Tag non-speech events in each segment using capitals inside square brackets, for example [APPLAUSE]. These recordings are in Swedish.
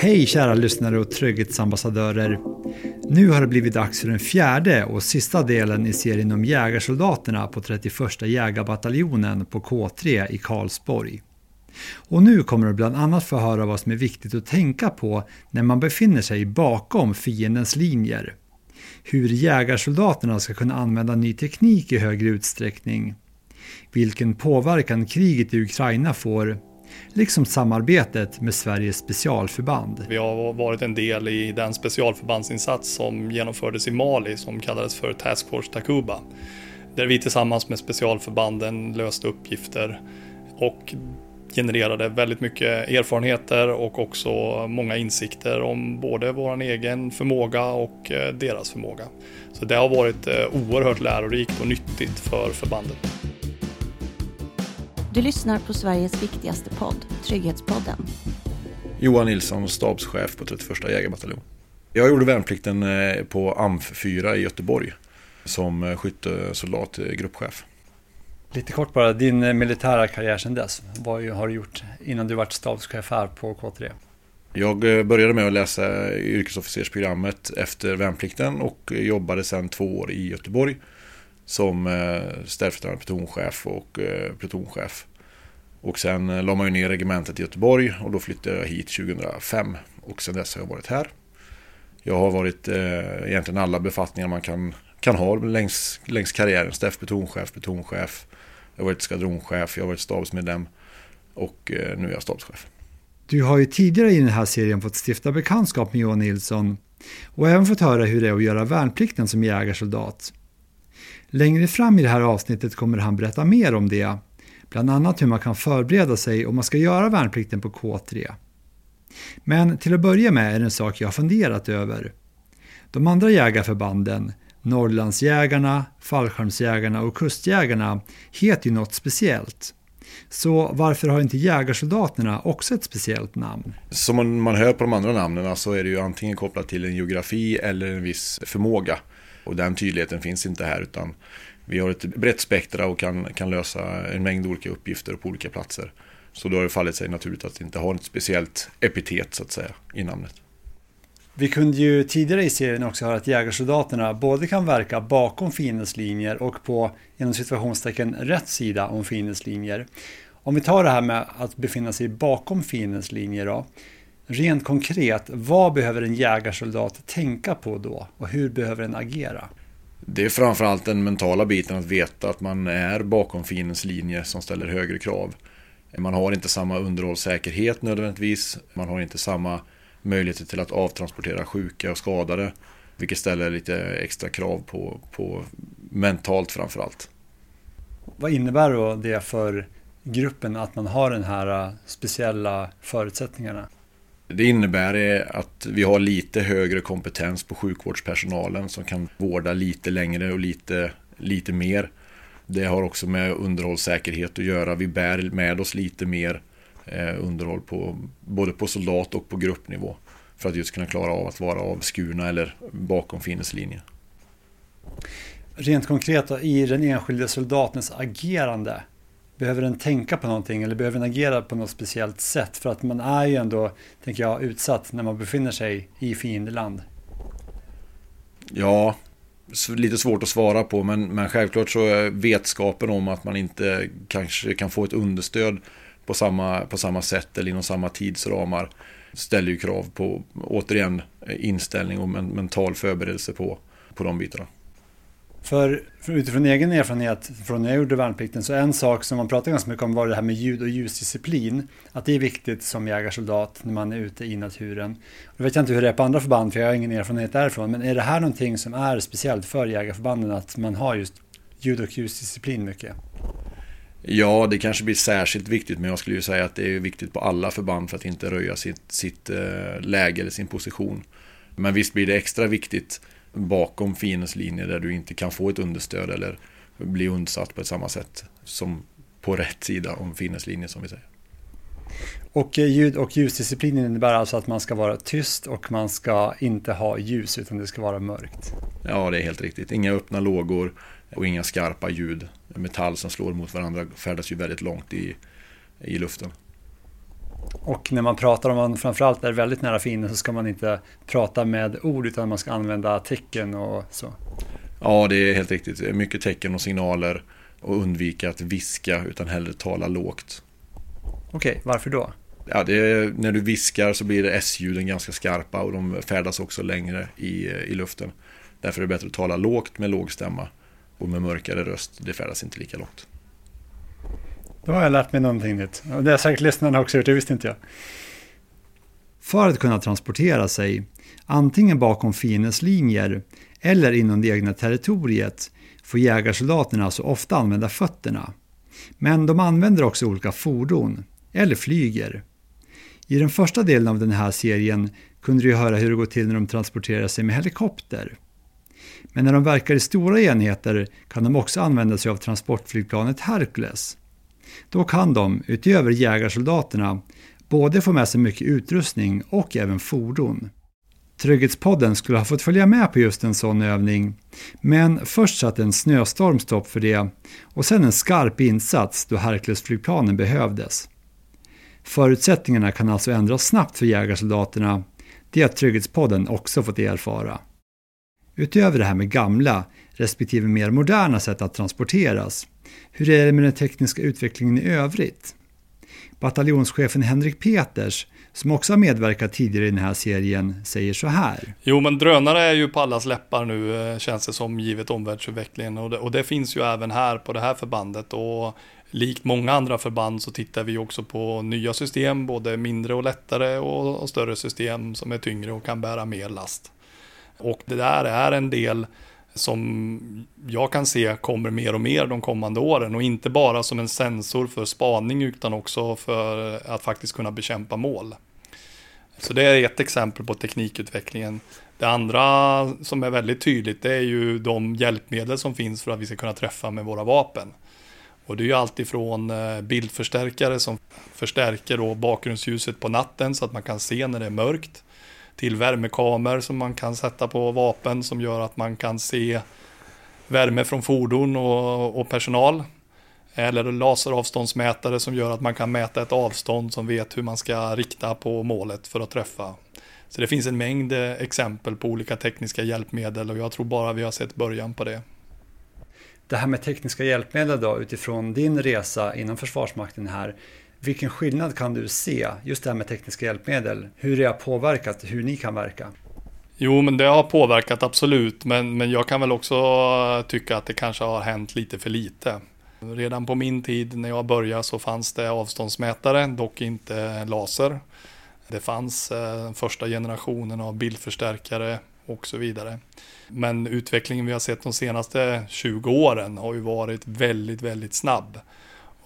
Hej kära lyssnare och trygghetsambassadörer. Nu har det blivit dags för den fjärde och sista delen i serien om jägarsoldaterna på 31 jägarbataljonen på K3 i Karlsborg. Och nu kommer du bland annat få höra vad som är viktigt att tänka på när man befinner sig bakom fiendens linjer. Hur jägarsoldaterna ska kunna använda ny teknik i högre utsträckning. Vilken påverkan kriget i Ukraina får liksom samarbetet med Sveriges specialförband. Vi har varit en del i den specialförbandsinsats som genomfördes i Mali som kallades för Task Force Takuba. Där vi tillsammans med specialförbanden löste uppgifter och genererade väldigt mycket erfarenheter och också många insikter om både vår egen förmåga och eh, deras förmåga. Så det har varit eh, oerhört lärorikt och nyttigt för förbandet. Du lyssnar på Sveriges viktigaste podd, Trygghetspodden. Johan Nilsson, stabschef på 31 jägarbataljon. Jag gjorde värnplikten eh, på AMF 4 i Göteborg som skyttesoldat, gruppchef. Lite kort bara, din eh, militära karriär sedan dess, vad har du gjort innan du vart stabschef här på K3? Jag eh, började med att läsa yrkesofficersprogrammet efter värnplikten och jobbade sedan två år i Göteborg som eh, ställföreträdande plutonchef och plutonchef. Och sen eh, la man ju ner regementet i Göteborg och då flyttade jag hit 2005 och sen dess har jag varit här. Jag har varit eh, egentligen alla befattningar man kan, kan ha längs, längs karriären. Steff plutonchef, plutonchef, jag har varit skvadronchef, jag har varit stabsmedlem och eh, nu är jag stabschef. Du har ju tidigare i den här serien fått stifta bekantskap med Johan Nilsson och även fått höra hur det är att göra värnplikten som jägarsoldat. Längre fram i det här avsnittet kommer han berätta mer om det, bland annat hur man kan förbereda sig om man ska göra värnplikten på K3. Men till att börja med är det en sak jag har funderat över. De andra jägarförbanden, Norrlandsjägarna, Fallskärmsjägarna och Kustjägarna heter ju något speciellt. Så varför har inte jägarsoldaterna också ett speciellt namn? Som man, man hör på de andra namnen så är det ju antingen kopplat till en geografi eller en viss förmåga. Och den tydligheten finns inte här utan vi har ett brett spektra och kan, kan lösa en mängd olika uppgifter på olika platser. Så då har det fallit sig naturligt att inte ha ett speciellt epitet så att säga i namnet. Vi kunde ju tidigare i serien också höra att jägarsoldaterna både kan verka bakom fiendens linjer och på inom situationstecken rätt sida om fiendens linjer. Om vi tar det här med att befinna sig bakom fiendens linjer då. Rent konkret, vad behöver en jägarsoldat tänka på då och hur behöver den agera? Det är framförallt den mentala biten att veta att man är bakom fiendens linje som ställer högre krav. Man har inte samma underhållssäkerhet nödvändigtvis. Man har inte samma möjligheter till att avtransportera sjuka och skadade. Vilket ställer lite extra krav på, på mentalt framförallt. Vad innebär då det för gruppen att man har den här speciella förutsättningarna? Det innebär att vi har lite högre kompetens på sjukvårdspersonalen som kan vårda lite längre och lite, lite mer. Det har också med underhållssäkerhet att göra. Vi bär med oss lite mer eh, underhåll på, både på soldat och på gruppnivå. För att just kunna klara av att vara avskurna eller bakom finneslinjen. Rent konkret då, i den enskilde soldatens agerande, behöver den tänka på någonting eller behöver den agera på något speciellt sätt? För att man är ju ändå, tänker jag, utsatt när man befinner sig i fiendeland. Ja, lite svårt att svara på men, men självklart så är vetskapen om att man inte kanske kan få ett understöd på samma, på samma sätt eller inom samma tidsramar ställer ju krav på, återigen, inställning och mental förberedelse på, på de bitarna. För, för utifrån egen erfarenhet från när jag gjorde värnplikten så en sak som man pratar ganska mycket om var det här med ljud och ljusdisciplin. Att det är viktigt som jägarsoldat när man är ute i naturen. Nu vet jag inte hur det är på andra förband för jag har ingen erfarenhet därifrån. Men är det här någonting som är speciellt för jägarförbanden att man har just ljud och ljusdisciplin mycket? Ja, det kanske blir särskilt viktigt, men jag skulle ju säga att det är viktigt på alla förband för att inte röja sitt, sitt eh, läge eller sin position. Men visst blir det extra viktigt bakom fiendens linje där du inte kan få ett understöd eller bli undsatt på ett samma sätt som på rätt sida om fiendens linje som vi säger. Och eh, ljud och ljusdisciplinen innebär alltså att man ska vara tyst och man ska inte ha ljus utan det ska vara mörkt. Ja, det är helt riktigt. Inga öppna lågor och inga skarpa ljud metall som slår mot varandra färdas ju väldigt långt i, i luften. Och när man pratar, om man framförallt är väldigt nära fienden så ska man inte prata med ord utan man ska använda tecken och så. Ja, det är helt riktigt. Mycket tecken och signaler och undvika att viska utan hellre tala lågt. Okej, varför då? Ja, är, när du viskar så blir S-ljuden ganska skarpa och de färdas också längre i, i luften. Därför är det bättre att tala lågt med låg stämma och med mörkare röst. Det färdas inte lika långt. Då har jag lärt mig någonting nytt. Och det har säkert lyssnarna också gjort, det visste inte jag. För att kunna transportera sig, antingen bakom fiendens linjer eller inom det egna territoriet, får jägarsoldaterna alltså ofta använda fötterna. Men de använder också olika fordon, eller flyger. I den första delen av den här serien kunde du höra hur det går till när de transporterar sig med helikopter. Men när de verkar i stora enheter kan de också använda sig av transportflygplanet Hercules. Då kan de, utöver jägarsoldaterna, både få med sig mycket utrustning och även fordon. Trygghetspodden skulle ha fått följa med på just en sån övning, men först satte en snöstorm stopp för det och sen en skarp insats då Herculesflygplanen behövdes. Förutsättningarna kan alltså ändras snabbt för jägarsoldaterna, det har Trygghetspodden också fått erfara. Utöver det här med gamla, respektive mer moderna sätt att transporteras, hur är det med den tekniska utvecklingen i övrigt? Bataljonschefen Henrik Peters, som också har medverkat tidigare i den här serien, säger så här. Jo, men drönare är ju på allas läppar nu, eh, känns det som, givet omvärldsutvecklingen. Och det, och det finns ju även här på det här förbandet. Och likt många andra förband så tittar vi också på nya system, både mindre och lättare och, och större system som är tyngre och kan bära mer last. Och det där är en del som jag kan se kommer mer och mer de kommande åren och inte bara som en sensor för spaning utan också för att faktiskt kunna bekämpa mål. Så det är ett exempel på teknikutvecklingen. Det andra som är väldigt tydligt det är ju de hjälpmedel som finns för att vi ska kunna träffa med våra vapen. Och det är ju alltifrån eh, bildförstärkare som förstärker då bakgrundsljuset på natten så att man kan se när det är mörkt till värmekameror som man kan sätta på vapen som gör att man kan se värme från fordon och, och personal. Eller laseravståndsmätare som gör att man kan mäta ett avstånd som vet hur man ska rikta på målet för att träffa. Så det finns en mängd eh, exempel på olika tekniska hjälpmedel och jag tror bara vi har sett början på det. Det här med tekniska hjälpmedel då utifrån din resa inom Försvarsmakten här. Vilken skillnad kan du se just det här med tekniska hjälpmedel? Hur det har påverkat hur ni kan verka? Jo, men det har påverkat absolut, men, men jag kan väl också tycka att det kanske har hänt lite för lite. Redan på min tid när jag började så fanns det avståndsmätare, dock inte laser. Det fanns eh, första generationen av bildförstärkare och så vidare. Men utvecklingen vi har sett de senaste 20 åren har ju varit väldigt, väldigt snabb.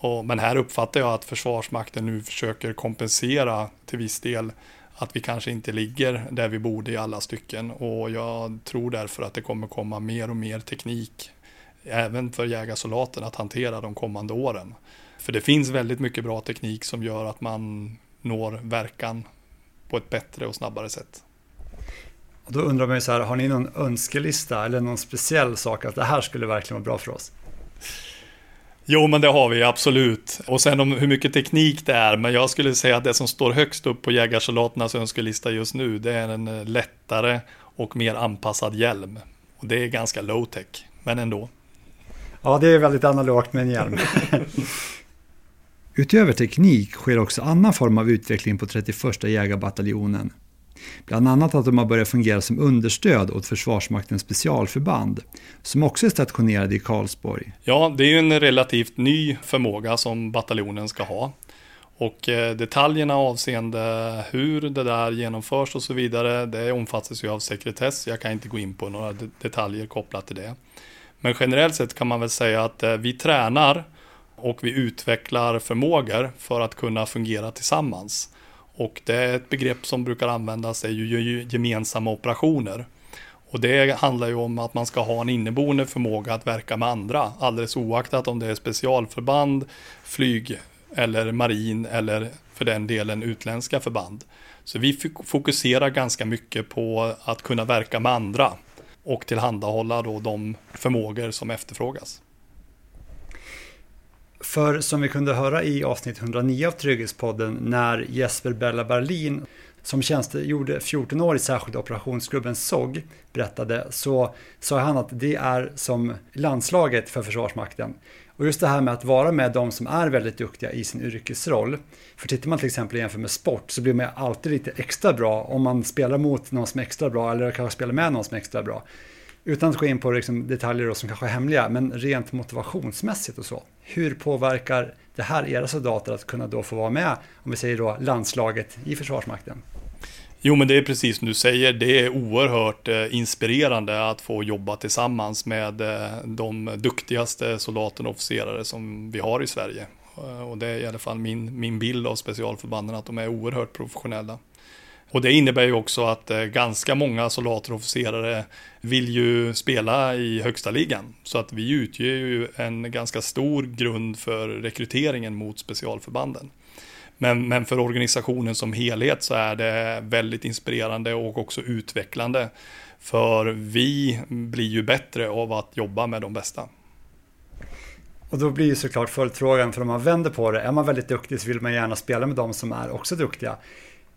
Och, men här uppfattar jag att Försvarsmakten nu försöker kompensera till viss del att vi kanske inte ligger där vi borde i alla stycken. Och jag tror därför att det kommer komma mer och mer teknik även för jägarsoldaten att hantera de kommande åren. För det finns väldigt mycket bra teknik som gör att man når verkan på ett bättre och snabbare sätt. Och då undrar man ju så här, har ni någon önskelista eller någon speciell sak att det här skulle verkligen vara bra för oss? Jo, men det har vi absolut. Och sen om hur mycket teknik det är, men jag skulle säga att det som står högst upp på jägarsoldaternas önskelista just nu, det är en eh, lättare och mer anpassad hjälm. Och det är ganska low tech, men ändå. Ja, det är väldigt analogt med en hjälm. [LAUGHS] Utöver teknik sker också annan form av utveckling på 31 jägarbataljonen. Bland annat att de har börjat fungera som understöd åt Försvarsmaktens specialförband, som också är stationerade i Karlsborg. Ja, det är ju en relativt ny förmåga som bataljonen ska ha. Och eh, detaljerna avseende hur det där genomförs och så vidare, det omfattas ju av sekretess. Jag kan inte gå in på några detaljer kopplat till det. Men generellt sett kan man väl säga att eh, vi tränar och vi utvecklar förmågor för att kunna fungera tillsammans. Och det är ett begrepp som brukar användas är ju gemensamma operationer. Och det handlar ju om att man ska ha en inneboende förmåga att verka med andra, alldeles oaktat om det är specialförband, flyg eller marin eller för den delen utländska förband. Så vi fokuserar ganska mycket på att kunna verka med andra och tillhandahålla då de förmågor som efterfrågas. För som vi kunde höra i avsnitt 109 av Trygghetspodden när Jesper Bella Berlin som tjänstgjorde 14 år i särskilda operationsgruppen SOG berättade så sa han att det är som landslaget för Försvarsmakten. Och just det här med att vara med de som är väldigt duktiga i sin yrkesroll. För tittar man till exempel jämför med sport så blir man alltid lite extra bra om man spelar mot någon som är extra bra eller kanske spelar med någon som är extra bra. Utan att gå in på liksom detaljer som kanske är hemliga, men rent motivationsmässigt och så. Hur påverkar det här era soldater att kunna då få vara med, om vi säger då landslaget i Försvarsmakten? Jo, men det är precis som du säger. Det är oerhört eh, inspirerande att få jobba tillsammans med eh, de duktigaste soldaterna och officerare som vi har i Sverige. Eh, och det är i alla fall min, min bild av specialförbanden, att de är oerhört professionella. Och det innebär ju också att eh, ganska många soldater och officerare vill ju spela i högsta ligan. Så att vi utgör ju en ganska stor grund för rekryteringen mot specialförbanden. Men, men för organisationen som helhet så är det väldigt inspirerande och också utvecklande. För vi blir ju bättre av att jobba med de bästa. Och då blir ju såklart följdfrågan, för om man vänder på det, är man väldigt duktig så vill man gärna spela med de som är också duktiga.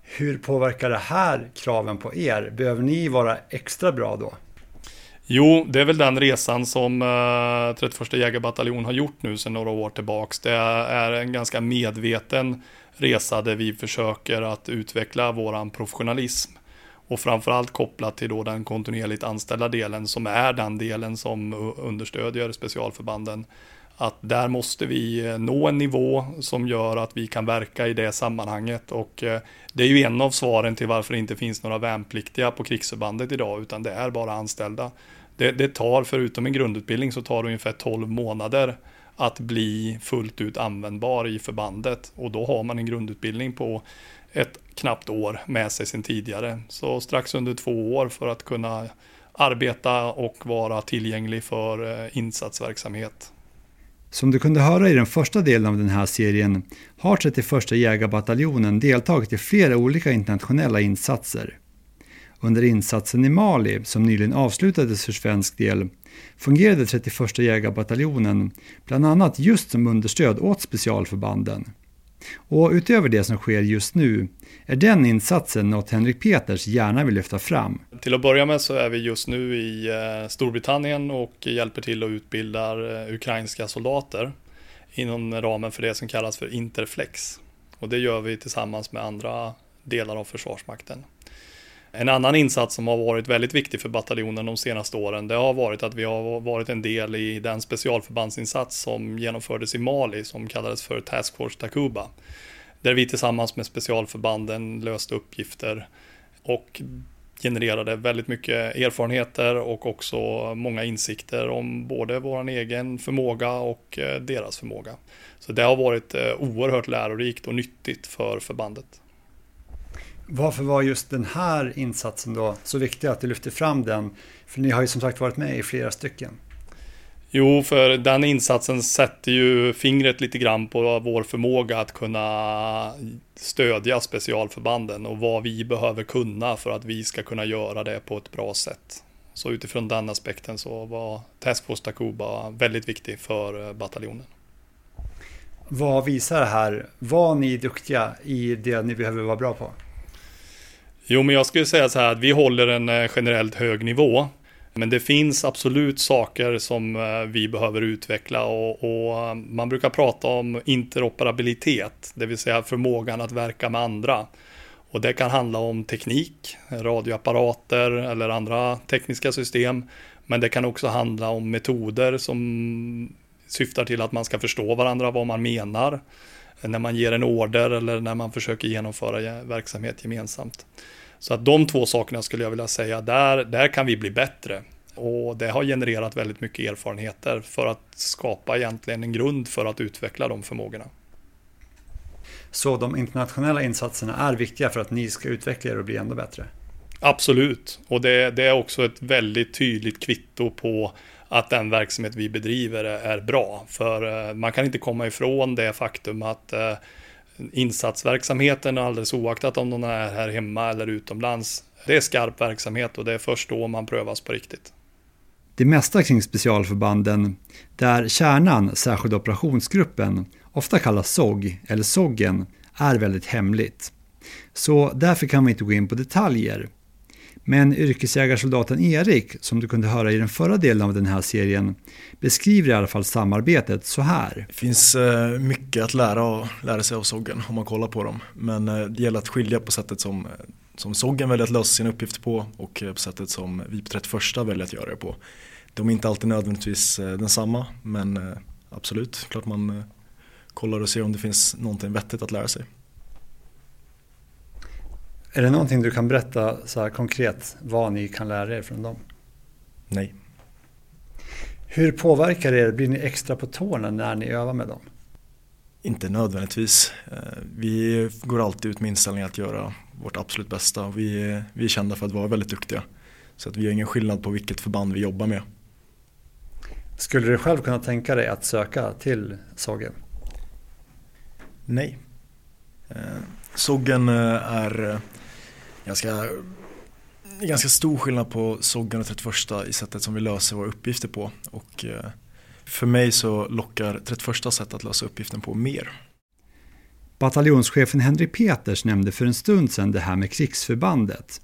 Hur påverkar det här kraven på er? Behöver ni vara extra bra då? Jo, det är väl den resan som eh, 31 jägarbataljon har gjort nu sedan några år tillbaks. Det är en ganska medveten resa där vi försöker att utveckla våran professionalism. Och framförallt kopplat till då den kontinuerligt anställda delen som är den delen som understödjer specialförbanden. Att där måste vi eh, nå en nivå som gör att vi kan verka i det sammanhanget och eh, det är ju en av svaren till varför det inte finns några värnpliktiga på krigsförbandet idag utan det är bara anställda. Det, det tar, förutom en grundutbildning, så tar det ungefär 12 månader att bli fullt ut användbar i förbandet. Och då har man en grundutbildning på ett knappt år med sig sedan tidigare. Så strax under två år för att kunna arbeta och vara tillgänglig för eh, insatsverksamhet. Som du kunde höra i den första delen av den här serien har 31 jägarbataljonen deltagit i flera olika internationella insatser. Under insatsen i Mali, som nyligen avslutades för svensk del, fungerade 31 jägarbataljonen bland annat just som understöd åt specialförbanden. Och utöver det som sker just nu är den insatsen något Henrik Peters gärna vill lyfta fram. Till att börja med så är vi just nu i eh, Storbritannien och hjälper till att utbilda eh, ukrainska soldater inom ramen för det som kallas för Interflex. Och det gör vi tillsammans med andra delar av Försvarsmakten. En annan insats som har varit väldigt viktig för bataljonen de senaste åren, det har varit att vi har varit en del i den specialförbandsinsats som genomfördes i Mali som kallades för Task Force Takuba. Där vi tillsammans med specialförbanden löste uppgifter och genererade väldigt mycket erfarenheter och också många insikter om både vår egen förmåga och eh, deras förmåga. Så det har varit eh, oerhört lärorikt och nyttigt för förbandet. Varför var just den här insatsen då så viktig att du lyfter fram den? För ni har ju som sagt varit med i flera stycken. Jo, för den insatsen sätter ju fingret lite grann på vår förmåga att kunna stödja specialförbanden och vad vi behöver kunna för att vi ska kunna göra det på ett bra sätt. Så utifrån den aspekten så var Task Force Takuba väldigt viktig för bataljonen. Vad visar det här? Var ni duktiga i det ni behöver vara bra på? Jo, men jag skulle säga så här att vi håller en eh, generellt hög nivå. Men det finns absolut saker som eh, vi behöver utveckla och, och, eh, man brukar prata om interoperabilitet, det vill säga förmågan att verka med andra. Och det kan handla om teknik, radioapparater eller andra tekniska system. Men det kan också handla om metoder som syftar till att man ska förstå varandra, vad man menar när man ger en order eller när man försöker genomföra verksamhet gemensamt. Så att de två sakerna skulle jag vilja säga, där, där kan vi bli bättre. Och det har genererat väldigt mycket erfarenheter för att skapa egentligen en grund för att utveckla de förmågorna. Så de internationella insatserna är viktiga för att ni ska utveckla er och bli ännu bättre? Absolut, och det, det är också ett väldigt tydligt kvitto på att den verksamhet vi bedriver är bra. För eh, man kan inte komma ifrån det faktum att eh, insatsverksamheten, alldeles oaktat om de är här hemma eller utomlands, det är skarp verksamhet och det är först då man prövas på riktigt. det mesta kring specialförbanden, där kärnan, särskilda operationsgruppen, ofta kallas SOG eller SOGgen, är väldigt hemligt. Så därför kan vi inte gå in på detaljer. Men yrkesjägarsoldaten Erik, som du kunde höra i den förra delen av den här serien, beskriver i alla fall samarbetet så här. Det finns eh, mycket att lära, och lära sig av Soggen om man kollar på dem. Men eh, det gäller att skilja på sättet som, eh, som Soggen väljer att lösa sina uppgifter på och på sättet som vi på 31 väljer att göra det på. De är inte alltid nödvändigtvis densamma men absolut, klart man kollar och ser om det finns någonting vettigt att lära sig. Är det någonting du kan berätta så här konkret vad ni kan lära er från dem? Nej. Hur påverkar det er? Blir ni extra på tårna när ni övar med dem? Inte nödvändigtvis. Eh, vi går alltid ut med inställningen att göra vårt absolut bästa. Vi, vi är kända för att vara väldigt duktiga. Så att vi har ingen skillnad på vilket förband vi jobbar med. Skulle du själv kunna tänka dig att söka till Sågen? Nej. Eh, Soggen eh, är ganska, ganska stor skillnad på SOGGAN och 31 i sättet som vi löser våra uppgifter på. Och eh, för mig så lockar 31 sätt att lösa uppgiften på mer. Bataljonschefen Henry Peters nämnde för en stund sedan det här med krigsförbandet.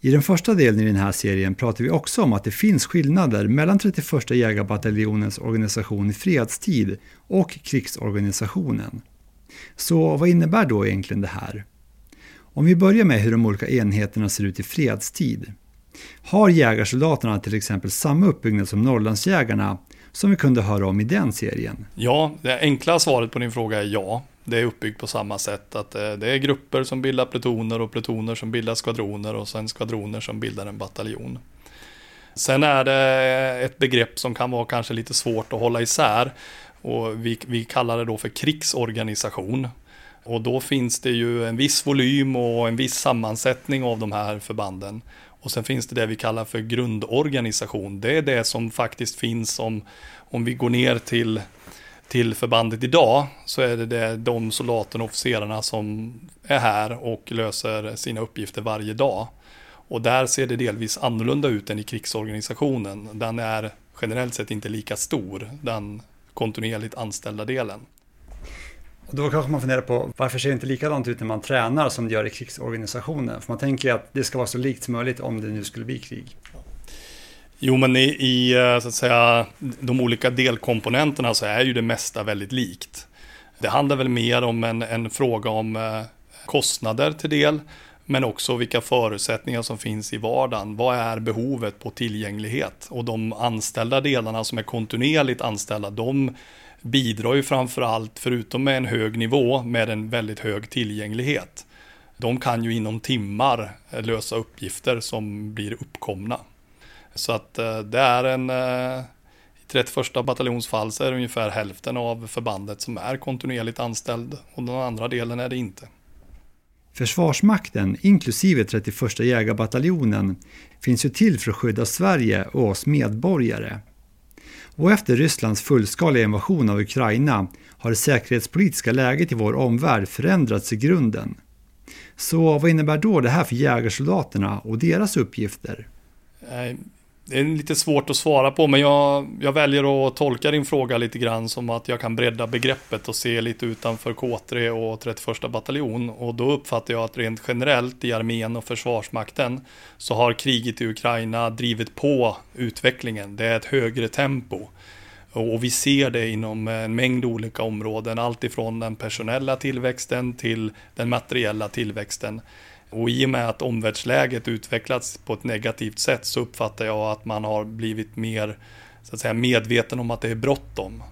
I den första delen i den här serien pratar vi också om att det finns skillnader mellan 31 jägarbataljonens organisation i fredstid och krigsorganisationen. Så vad innebär då egentligen det här? Om vi börjar med hur de olika enheterna ser ut i fredstid. Har jägarsoldaterna till exempel samma uppbyggnad som Norrlandsjägarna som vi kunde höra om i den serien? Ja, det enkla svaret på din fråga är ja. Det är uppbyggt på samma sätt att eh, det är grupper som bildar plutoner och plutoner som bildar skvadroner och sen skvadroner som bildar en bataljon. Sen är det eh, ett begrepp som kan vara kanske lite svårt att hålla isär och vi, vi kallar det då för krigsorganisation. Och då finns det ju en viss volym och en viss sammansättning av de här förbanden. Och sen finns det det vi kallar för grundorganisation. Det är det som faktiskt finns om, om vi går ner till, till förbandet idag så är det, det de soldaterna och officerarna som är här och löser sina uppgifter varje dag. Och där ser det delvis annorlunda ut än i krigsorganisationen. Den är generellt sett inte lika stor, den kontinuerligt anställda delen. Och då kanske man funderar på varför ser det inte likadant ut när man tränar som det gör i krigsorganisationen? För man tänker ju att det ska vara så likt som möjligt om det nu skulle bli krig. Jo, men i, i eh, så att säga, de olika delkomponenterna så är ju det mesta väldigt likt. Det handlar väl mer om en, en fråga om eh, kostnader till del, men också vilka förutsättningar som finns i vardagen. Vad är behovet på tillgänglighet? Och de anställda delarna som är kontinuerligt anställda, de bidrar ju framför allt, förutom med en hög nivå, med en väldigt hög tillgänglighet. De kan ju inom timmar eh, lösa uppgifter som blir uppkomna. Så att eh, det är en... Eh, I 31 bataljonsfall så är det ungefär hälften av förbandet som är kontinuerligt anställd och den andra delen är det inte. Försvarsmakten, inklusive 31 jägarbataljonen, finns ju till för att skydda Sverige och oss medborgare. Och efter Rysslands fullskaliga invasion av Ukraina har det säkerhetspolitiska läget i vår omvärld förändrats i grunden. Så vad innebär då det här för jägarsoldaterna och deras uppgifter? Eh, det är lite svårt att svara på, men jag, jag väljer att tolka din fråga lite grann som att jag kan bredda begreppet och se lite utanför K3 och 31 bataljon. Och då uppfattar jag att rent generellt i armén och försvarsmakten så har kriget i Ukraina drivit på utvecklingen. Det är ett högre tempo. Och vi ser det inom en mängd olika områden, allt ifrån den personella tillväxten till den materiella tillväxten. Och i och med att omvärldsläget utvecklats på ett negativt sätt så uppfattar jag att man har blivit mer så att säga, medveten om att det är bråttom.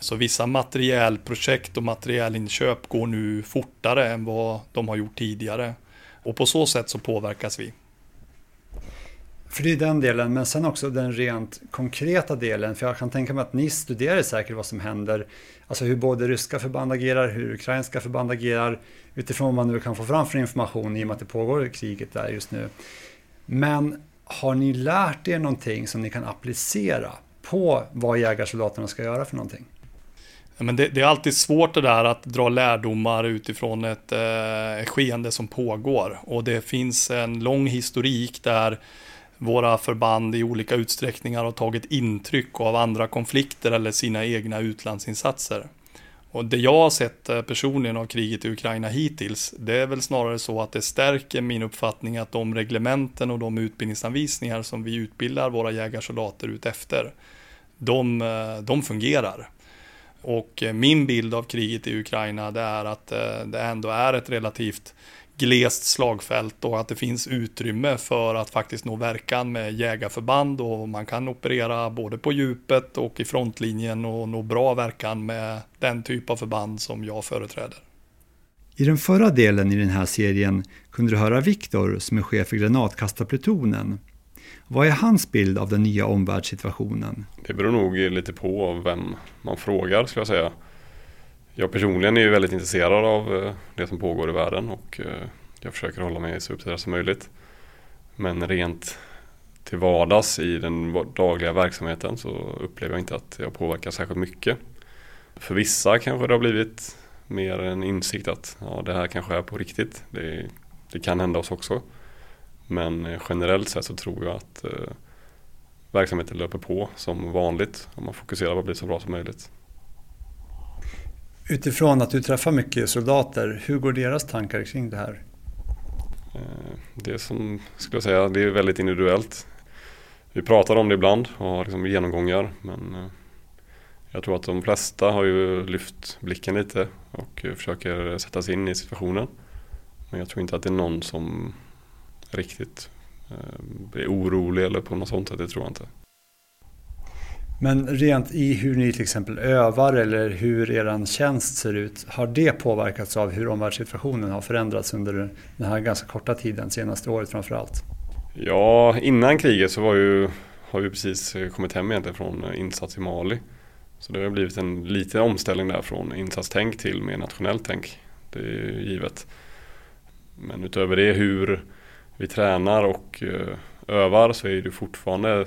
Så vissa materielprojekt och materielinköp går nu fortare än vad de har gjort tidigare. Och på så sätt så påverkas vi. För det är den delen, men sen också den rent konkreta delen. För jag kan tänka mig att ni studerar säkert vad som händer. Alltså hur både ryska förband agerar, hur ukrainska förband agerar. Utifrån vad man nu kan få fram för information i och med att det pågår kriget där just nu. Men har ni lärt er någonting som ni kan applicera på vad jägarsoldaterna ska göra för någonting? men det, det, är alltid svårt det där att dra lärdomar utifrån ett eh, skeende som pågår. Och det finns en lång historik där våra förband i olika utsträckningar har tagit intryck av andra konflikter eller sina egna utlandsinsatser. Och det jag har sett eh, personligen av kriget i Ukraina hittills, det är väl snarare så att det stärker min uppfattning att de reglementen och de utbildningsanvisningar som vi utbildar våra jägarsoldater ut efter, de, eh, de fungerar. Och eh, min bild av kriget i Ukraina det är att det ändå är ett relativt glest slagfält och att det finns utrymme för att faktiskt nå verkan med jägarförband och man kan operera både på djupet och i frontlinjen och nå bra verkan med den typ av förband som jag företräder. I den förra delen i den här serien kunde du höra Viktor som är chef för granatkastarplutonen. Vad är hans bild av den nya omvärldssituationen? Det beror nog lite på vem man frågar skulle jag säga. Jag personligen är ju väldigt intresserad av eh, det som pågår i världen och eh, jag försöker hålla mig så uppdaterad som möjligt. Men rent till vardags i den dagliga verksamheten så upplever jag inte att jag påverkar särskilt mycket. För vissa kanske det har blivit mer en insikt att ja, det här kanske är på riktigt. Det, det kan hända oss också. Men eh, generellt sett så tror jag att eh, verksamheten löper på som vanligt om man fokuserar på att bli så bra som möjligt. Utifrån att du träffar mycket soldater, hur går deras tankar kring det här? Eh, det som skulle jag säga, det är väldigt individuellt. Vi pratar om det ibland och har liksom genomgångar men eh, jag tror att de flesta har ju lyft blicken lite och försöker sätta sig in i situationen. Men jag tror inte att det är någon som riktigt eh, blir orolig eller på något sånt sätt, det tror jag inte. Men rent i hur ni till exempel övar eller hur er tjänst ser ut, har det påverkats av hur omvärldssituationen har förändrats under den här ganska korta tiden, senaste året framförallt? Ja, innan kriget så var ju, har vi precis kommit hem egentligen från insats i Mali. Så det har blivit en liten omställning där från insatstänk till mer nationellt tänk. Det är ju givet. Men utöver det hur vi tränar och eh, övar så är det fortfarande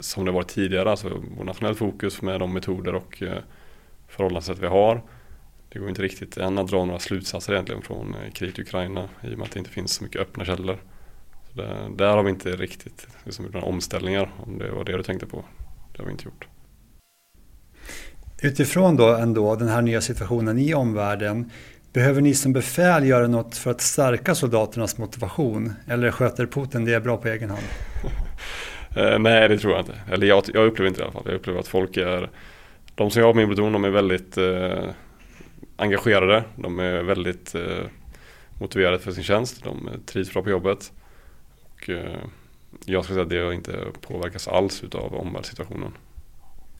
som det var tidigare, alltså nationellt fokus med de metoder och eh, förhållningssätt vi har. Det går inte riktigt än att dra några slutsatser egentligen från eh, kriget i Ukraina i och med att det inte finns så mycket öppna källor. Så där, där har vi inte riktigt liksom, gjort några omställningar om det var det du tänkte på. Det har vi inte gjort. Utifrån då ändå den här nya situationen i omvärlden Behöver ni som befäl göra något för att stärka soldaternas motivation? Eller sköter Putin det bra på egen hand? Eh, nej, det tror jag inte. Eller jag, jag, upplever inte det i alla fall. Jag upplever att folk är, de som jobbar på min pluton, de är väldigt eh, engagerade. De är väldigt eh, motiverade för sin tjänst. De trivs bra på jobbet. Och, eh, jag skulle säga att det inte påverkas alls av omvärldssituationen.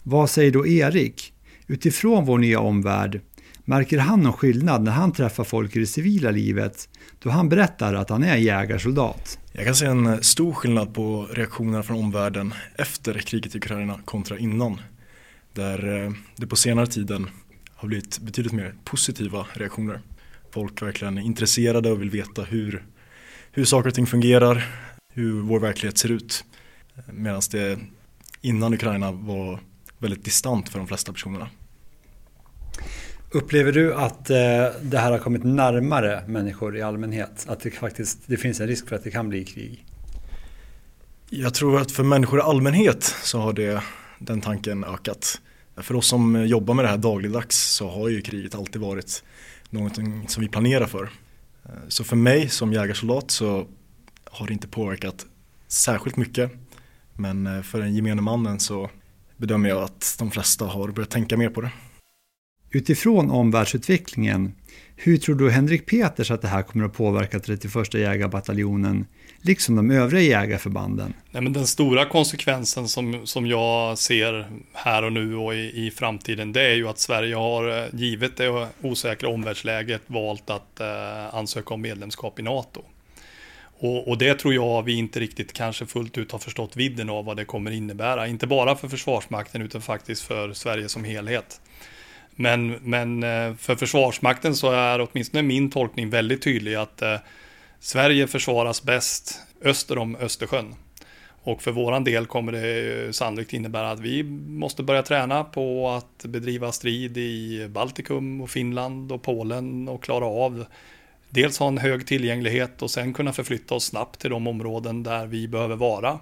Vad säger då Erik? Utifrån vår nya omvärld, märker han någon skillnad när han träffar folk i det civila livet då han berättar att han är jägarsoldat? Jag kan se en eh, stor skillnad på reaktionerna från omvärlden efter kriget i Ukraina kontra innan. Där eh, det på senare tiden har blivit betydligt mer positiva reaktioner. Folk verkligen är intresserade och vill veta hur, hur saker och ting fungerar, hur vår verklighet ser ut. Medan det innan Ukraina var väldigt distant för de flesta personerna. Upplever du att eh, det här har kommit närmare människor i allmänhet? Att det faktiskt det finns en risk för att det kan bli krig? Jag tror att för människor i allmänhet så har det, den tanken ökat. För oss som jobbar med det här dagligdags så har ju kriget alltid varit någonting som vi planerar för. Eh, så för mig som jägarsoldat så har det inte påverkat särskilt mycket. Men eh, för den gemene mannen så bedömer jag att de flesta har börjat tänka mer på det. Utifrån omvärldsutvecklingen, hur tror du Henrik Peters att det här kommer att påverka 31 jägarbataljonen, liksom de övriga jägarförbanden? Nej, men den stora konsekvensen som, som jag ser här och nu och i, i framtiden, det är ju att Sverige har, eh, givet det osäkra omvärldsläget, valt att eh, ansöka om medlemskap i NATO. Och, och, det tror jag vi inte riktigt kanske fullt ut har förstått vidden av vad det kommer innebära. Inte bara för Försvarsmakten utan faktiskt för Sverige som helhet. Men, men eh, för Försvarsmakten så är åtminstone min tolkning väldigt tydlig att eh, Sverige försvaras bäst öster om Östersjön. Och för våran del kommer det eh, sannolikt innebära att vi måste börja träna på att bedriva strid i Baltikum och Finland och Polen och klara av dels ha en hög tillgänglighet och sen kunna förflytta oss snabbt till de områden där vi behöver vara.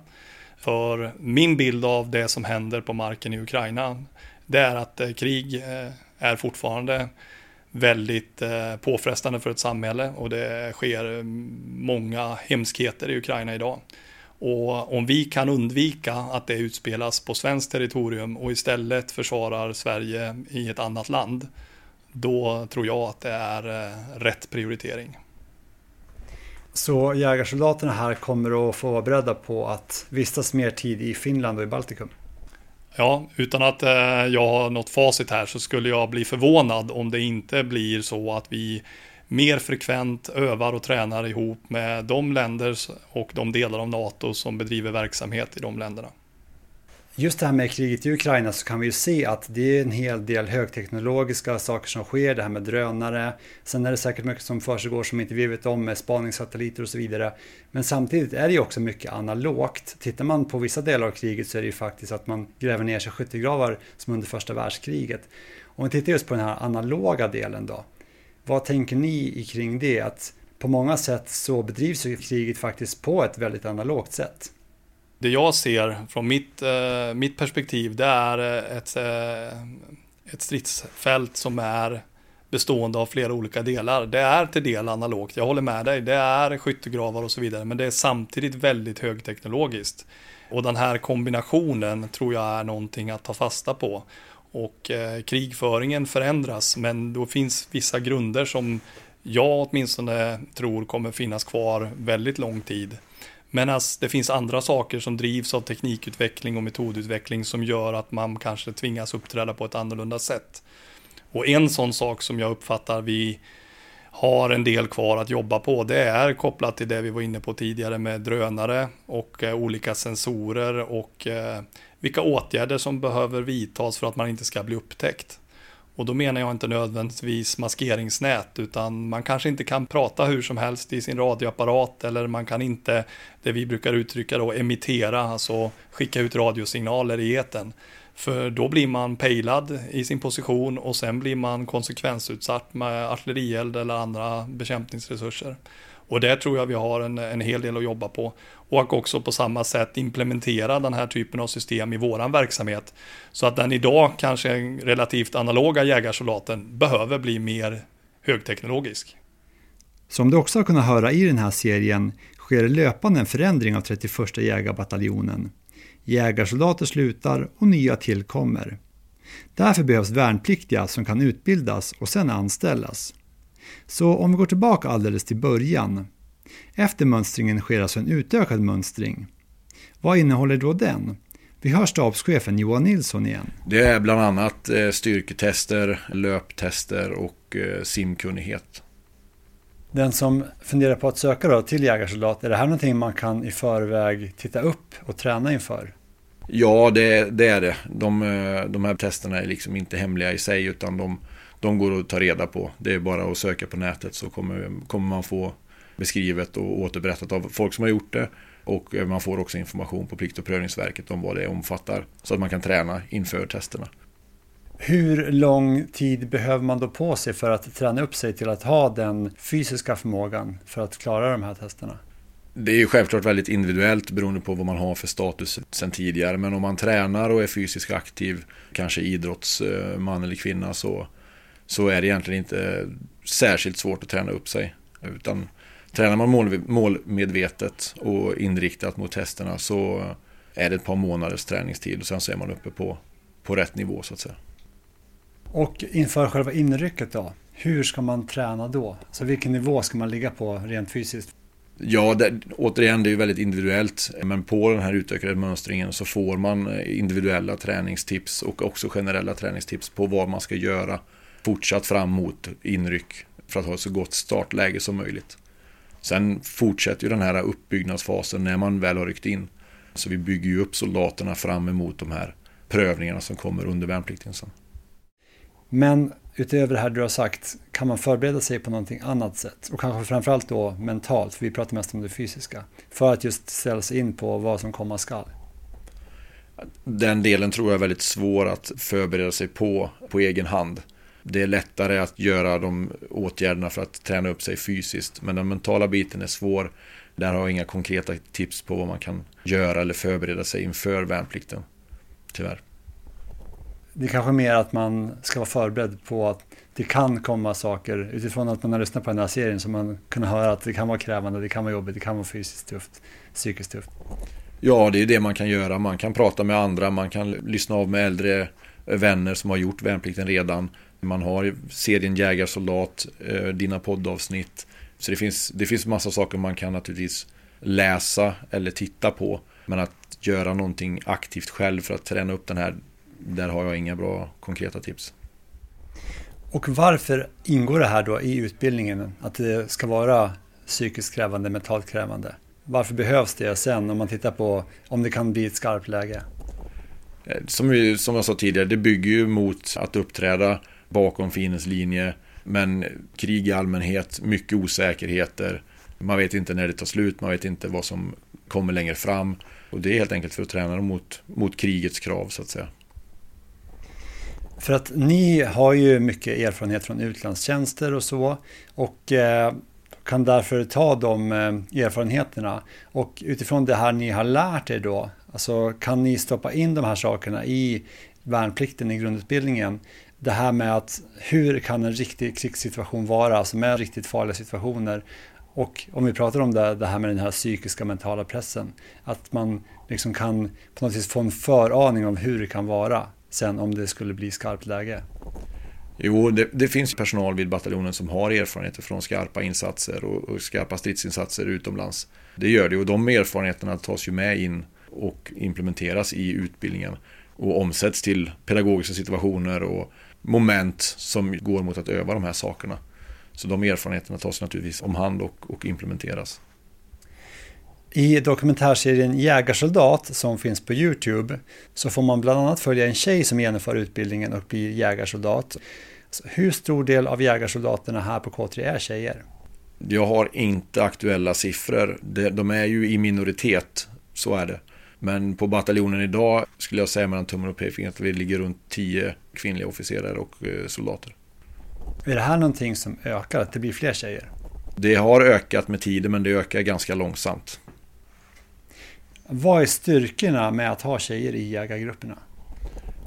För min bild av det som händer på marken i Ukraina, det är att krig är fortfarande väldigt eh, påfrestande för ett samhälle och det sker eh, många hemskheter i Ukraina idag. Och om vi kan undvika att det utspelas på svenskt territorium och istället försvarar Sverige i ett annat land, då tror jag att det är eh, rätt prioritering. Så jägarsoldaterna här kommer att få vara beredda på att vistas mer tid i Finland och i Baltikum? Ja, utan att eh, jag har något facit här så skulle jag bli förvånad om det inte blir så att vi mer frekvent övar och tränar ihop med de länder och de delar av NATO som bedriver verksamhet i de länderna. Just det här med kriget i Ukraina så kan vi ju se att det är en hel del högteknologiska saker som sker, det här med drönare. Sen är det säkert mycket som försiggår som inte vi vet om med spaningssatelliter och så vidare. Men samtidigt är det ju också mycket analogt. Tittar man på vissa delar av kriget så är det ju faktiskt att man gräver ner sig skyttegravar som under första världskriget. Om vi tittar just på den här analoga delen då. Vad tänker ni kring det? Att på många sätt så bedrivs ju kriget faktiskt på ett väldigt analogt sätt det jag ser från mitt, eh, mitt perspektiv det är eh, ett, eh, ett stridsfält som är bestående av flera olika delar. Det är till del analogt, jag håller med dig. Det är skyttegravar och så vidare, men det är samtidigt väldigt högteknologiskt. Och den här kombinationen tror jag är någonting att ta fasta på. Och eh, krigföringen förändras, men då finns vissa grunder som jag åtminstone tror kommer finnas kvar väldigt lång tid. Men det finns andra saker som drivs av teknikutveckling och metodutveckling som gör att man kanske tvingas uppträda på ett annorlunda sätt. Och en sån sak som jag uppfattar vi har en del kvar att jobba på, det är kopplat till det vi var inne på tidigare med drönare och eh, olika sensorer och eh, vilka åtgärder som behöver vidtas för att man inte ska bli upptäckt. Och då menar jag inte nödvändigtvis maskeringsnät, utan man kanske inte kan prata hur som helst i sin radioapparat eller man kan inte, det vi brukar uttrycka då, emittera, alltså skicka ut radiosignaler i eten. För då blir man pejlad i sin position och sen blir man konsekvensutsatt med artillerield eller andra bekämpningsresurser. Och där tror jag vi har en, en hel del att jobba på. Och också på samma sätt implementera den här typen av system i våran verksamhet. Så att den idag kanske relativt analoga jägarsoldaten behöver bli mer högteknologisk. Som du också har kunnat höra i den här serien sker löpande en förändring av 31 jägarbataljonen. Jägarsoldater slutar och nya tillkommer. Därför behövs värnpliktiga som kan utbildas och sedan anställas. Så om vi går tillbaka alldeles till början. Efter mönstringen sker alltså en utökad mönstring. Vad innehåller då den? Vi hör stabschefen Johan Nilsson igen. Det är bland annat eh, styrketester, löptester och eh, simkunnighet. Den som funderar på att söka då till jägarsoldat, är det här någonting man kan i förväg titta upp och träna inför? Ja, det, det är det. De, eh, de här testerna är liksom inte hemliga i sig utan de, de går att ta reda på. Det är bara att söka på nätet så kommer, kommer man få beskrivet och återberättat av folk som har gjort det. Och eh, man får också information på Plikt och prövningsverket om vad det omfattar. Så att man kan träna inför testerna. Hur lång tid behöver man då på sig för att träna upp sig till att ha den fysiska förmågan för att klara de här testerna? Det är ju självklart väldigt individuellt beroende på vad man har för status sen tidigare. Men om man tränar och är fysiskt aktiv, kanske idrottsman eh, eller kvinna, så så är det egentligen inte särskilt svårt att träna upp sig. Utan tränar man mål, målmedvetet och inriktat mot testerna så är det ett par månaders träningstid och sen så är man uppe på, på rätt nivå så att säga. Och inför själva inrycket då? Hur ska man träna då? Så vilken nivå ska man ligga på rent fysiskt? Ja, det, återigen, det är ju väldigt individuellt. Men på den här utökade mönstringen så får man eh, individuella träningstips och också generella träningstips på vad man ska göra fortsatt fram mot inryck för att ha ett så gott startläge som möjligt. Sen fortsätter ju den här uppbyggnadsfasen när man väl har ryckt in. Så vi bygger ju upp soldaterna fram emot de här prövningarna som kommer under värnplikten sen. Men utöver det här du har sagt, kan man förbereda sig på någonting annat sätt? Och kanske framförallt då mentalt, för vi pratar mest om det fysiska. För att just ställa sig in på vad som komma skall. Den delen tror jag är väldigt svår att förbereda sig på, på egen hand. Det är lättare att göra de åtgärderna för att träna upp sig fysiskt. Men den mentala biten är svår. Där har jag inga konkreta tips på vad man kan göra eller förbereda sig inför värnplikten. Tyvärr. Det är kanske mer att man ska vara förberedd på att det kan komma saker utifrån att man har lyssnat på den här serien så man kan höra att det kan vara krävande, det kan vara jobbigt, det kan vara fysiskt tufft, psykiskt tufft. Ja, det är det man kan göra. Man kan prata med andra, man kan lyssna av med äldre vänner som har gjort värnplikten redan. Man har serien Jägarsoldat, eh, dina poddavsnitt. Så det finns, det finns massa saker man kan naturligtvis läsa eller titta på. Men att göra någonting aktivt själv för att träna upp den här, där har jag inga bra konkreta tips. Och varför ingår det här då i utbildningen? Att det ska vara psykiskt krävande, mentalt krävande? Varför behövs det sen om man tittar på om det kan bli ett skarpt läge? Eh, som, vi, som jag sa tidigare, det bygger ju mot att uppträda bakom fiendens linje. Men krig i allmänhet, mycket osäkerheter. Man vet inte när det tar slut, man vet inte vad som kommer längre fram. Och det är helt enkelt för att träna dem mot, mot krigets krav så att säga. För att ni har ju mycket erfarenhet från utlandstjänster och så. Och eh, kan därför ta de eh, erfarenheterna. Och utifrån det här ni har lärt er då, alltså kan ni stoppa in de här sakerna i värnplikten i grundutbildningen. Det här med att hur kan en riktig krigssituation vara, alltså med riktigt farliga situationer. Och om vi pratar om det, det här med den här psykiska mentala pressen, att man liksom kan på något vis få en föraning om hur det kan vara sen om det skulle bli skarpt läge. Jo, det, det, finns personal vid bataljonen som har erfarenheter från skarpa insatser och, och skarpa stridsinsatser utomlands. Det gör det och de erfarenheterna tas ju med in och implementeras i utbildningen och omsätts till pedagogiska situationer och moment som går mot att öva de här sakerna. Så de erfarenheterna tas naturligtvis om hand och, och implementeras. I dokumentärserien Jägarsoldat som finns på Youtube så får man bland annat följa en tjej som genomför utbildningen och blir jägarsoldat. Så hur stor del av jägarsoldaterna här på K3 är tjejer? Jag har inte aktuella siffror. De är ju i minoritet, så är det. Men på bataljonen idag skulle jag säga mellan tummen och pekfingret att vi ligger runt 10 kvinnliga officerare och eh, soldater. Är det här någonting som ökar, att det blir fler tjejer? Det har ökat med tiden men det ökar ganska långsamt. Vad är styrkorna med att ha tjejer i jägargrupperna?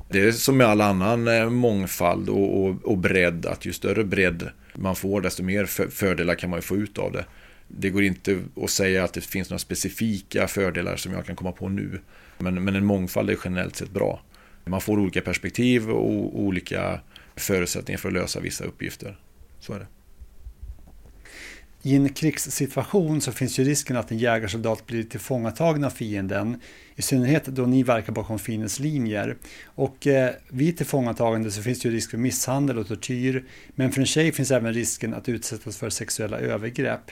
Det är som med all annan eh, mångfald och, och, och bredd, att ju större bredd man får desto mer fördelar kan man ju få ut av det. Det går inte att säga att det finns några specifika fördelar som jag kan komma på nu. Men, men en mångfald är generellt sett bra. Man får olika perspektiv och olika förutsättningar för att lösa vissa uppgifter. Så är det. I en krigssituation så finns ju risken att en jägarsoldat blir tillfångatagen av fienden, i synnerhet då ni verkar bakom fiendens linjer. Och eh, vid tillfångatagande så finns det ju risk för misshandel och tortyr, men för en tjej finns även risken att utsättas för sexuella övergrepp.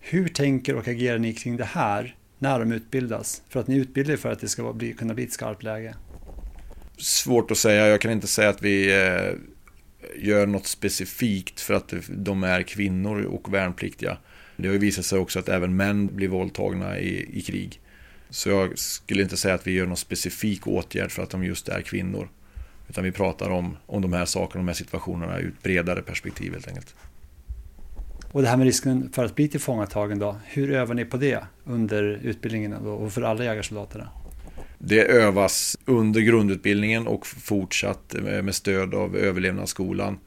Hur tänker och agerar ni kring det här när de utbildas? För att ni utbildar för att det ska bli, kunna bli ett skarpt läge. Svårt att säga, jag kan inte säga att vi eh gör något specifikt för att de är kvinnor och värnpliktiga. Det har ju visat sig också att även män blir våldtagna i, i krig. Så jag skulle inte säga att vi gör någon specifik åtgärd för att de just är kvinnor. Utan vi pratar om, om de här sakerna, de här situationerna ur ett bredare perspektiv helt enkelt. Och det här med risken för att bli tillfångatagen då, hur övar ni på det under utbildningen och för alla jägarsoldaterna? Det övas under grundutbildningen och fortsatt med stöd av överlevnadsskolan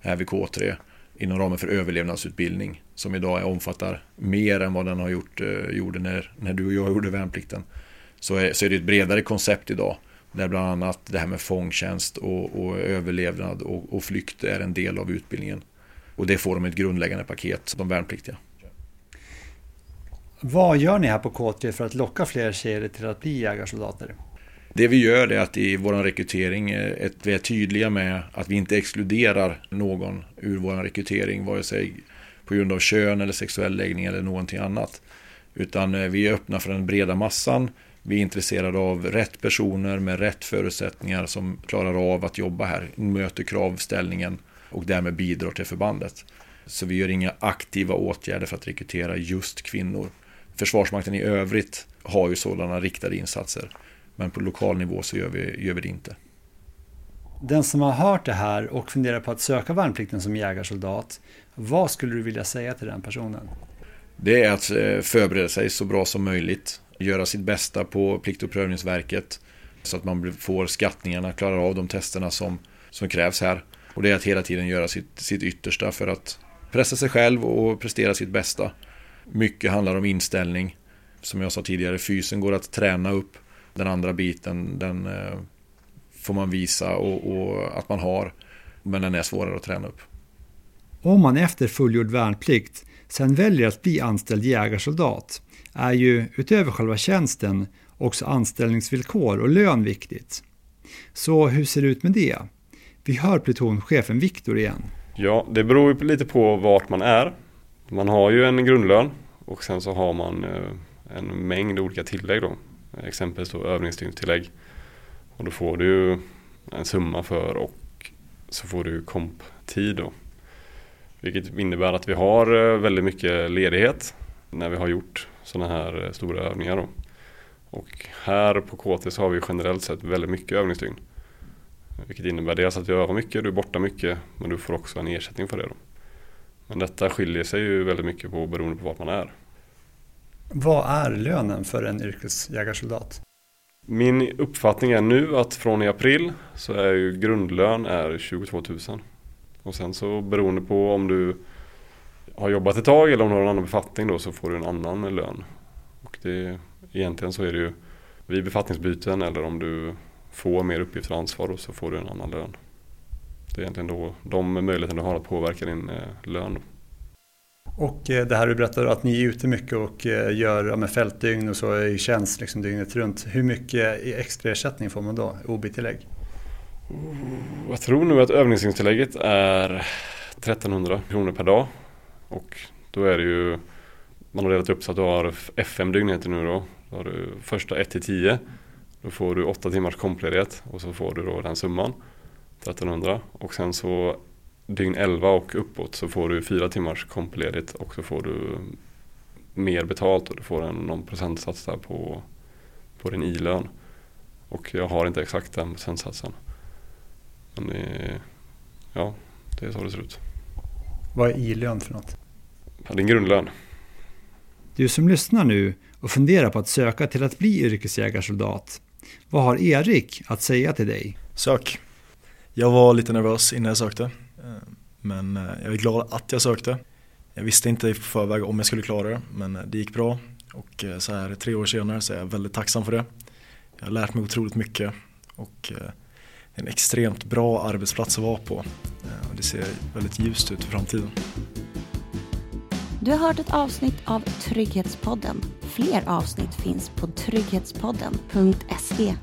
här vid K3 inom ramen för överlevnadsutbildning som idag omfattar mer än vad den har gjort, eh, gjorde när, när du och jag gjorde värnplikten. Så är, så är det ett bredare koncept idag där bland annat det här med fångtjänst och, och överlevnad och, och flykt är en del av utbildningen. Och det får de ett grundläggande paket, de värnpliktiga. Vad gör ni här på K3 för att locka fler tjejer till att bli jägarsoldater? Det vi gör är att i vår rekrytering eh, är vi är tydliga med att vi inte exkluderar någon ur vår rekrytering, vare sig på grund av kön eller sexuell läggning eller någonting annat. Utan eh, vi är öppna för den breda massan. Vi är intresserade av rätt personer med rätt förutsättningar som klarar av att jobba här, möter kravställningen och därmed bidrar till förbandet. Så vi gör inga aktiva åtgärder för att rekrytera just kvinnor. Försvarsmakten i övrigt har ju sådana riktade insatser. Men på lokal nivå så gör vi, gör vi det inte. Den som har hört det här och funderar på att söka värnplikten som jägarsoldat, vad skulle du vilja säga till den personen? Det är att eh, förbereda sig så bra som möjligt. Göra sitt bästa på Plikt och prövningsverket. Så att man får skattningarna, klarar av de testerna som, som krävs här. Och det är att hela tiden göra sitt, sitt yttersta för att pressa sig själv och prestera sitt bästa. Mycket handlar om inställning. Som jag sa tidigare, fysen går att träna upp. Den andra biten, den eh, får man visa och, och att man har. Men den är svårare att träna upp. Om man efter fullgjord värnplikt sen väljer att bli anställd jägarsoldat är ju utöver själva tjänsten också anställningsvillkor och lön viktigt. Så hur ser det ut med det? Vi hör plutonchefen Viktor igen. Ja, det beror ju lite på vart man är. Man har ju en grundlön och sen så har man eh, en mängd olika tillägg då. Exempelvis då övningsdygnstillägg. Och då får du en summa för och så får du komptid då. Vilket innebär att vi har eh, väldigt mycket ledighet när vi har gjort sådana här eh, stora övningar. Då. Och här på KT så har vi generellt sett väldigt mycket övningsdygn. Vilket innebär dels att vi övar mycket, du är borta mycket, men du får också en ersättning för det. Då. Men detta skiljer sig ju väldigt mycket på beroende på vart man är. Vad är lönen för en yrkesjägarsoldat? Min uppfattning är nu att från i april så är ju grundlön är 22 000. Och sen så beroende på om du har jobbat ett tag eller om du har en annan befattning då så får du en annan lön. Och det, egentligen så är det ju vid befattningsbyten eller om du får mer uppgifter och ansvar och så får du en annan lön. Det är egentligen då de möjligheterna du har att påverka din eh, lön. Och eh, det här du berättar att ni är ute mycket och eh, gör med fältdygn och så i tjänst liksom dygnet runt. Hur mycket extra ersättning får man då? OB-tillägg? Jag tror nu att övningstillägget är 1300 kronor per dag. Och då är det ju Man har delat upp så att du har FM-dygn heter nu då. Då har du första 1 till 10 Då får du 8 timmars kompledighet och så får du då den summan 1300 och sen så dygn 11 och uppåt så får du 4 timmars kompledigt och så får du mer betalt och du får en, någon procentsats där på, på din i-lön. Och jag har inte exakt den procentsatsen. Men det är, ja, det är så det ser ut. Vad är i-lön för något? Ja, det är en grundlön. Du som lyssnar nu och funderar på att söka till att bli yrkesjägarsoldat. Vad har Erik att säga till dig? Sök. Jag var lite nervös innan jag sökte. Eh, men eh, jag är glad att jag sökte. Jag visste inte i förväg om jag skulle klara det, men eh, det gick bra. Och så här tre år senare så är jag väldigt tacksam för det. Jag har lärt mig otroligt mycket och det är en extremt bra arbetsplats att vara på. Och det ser väldigt ljust ut för framtiden. Du har hört ett avsnitt av Trygghetspodden. Fler avsnitt finns på trygghetspodden.se.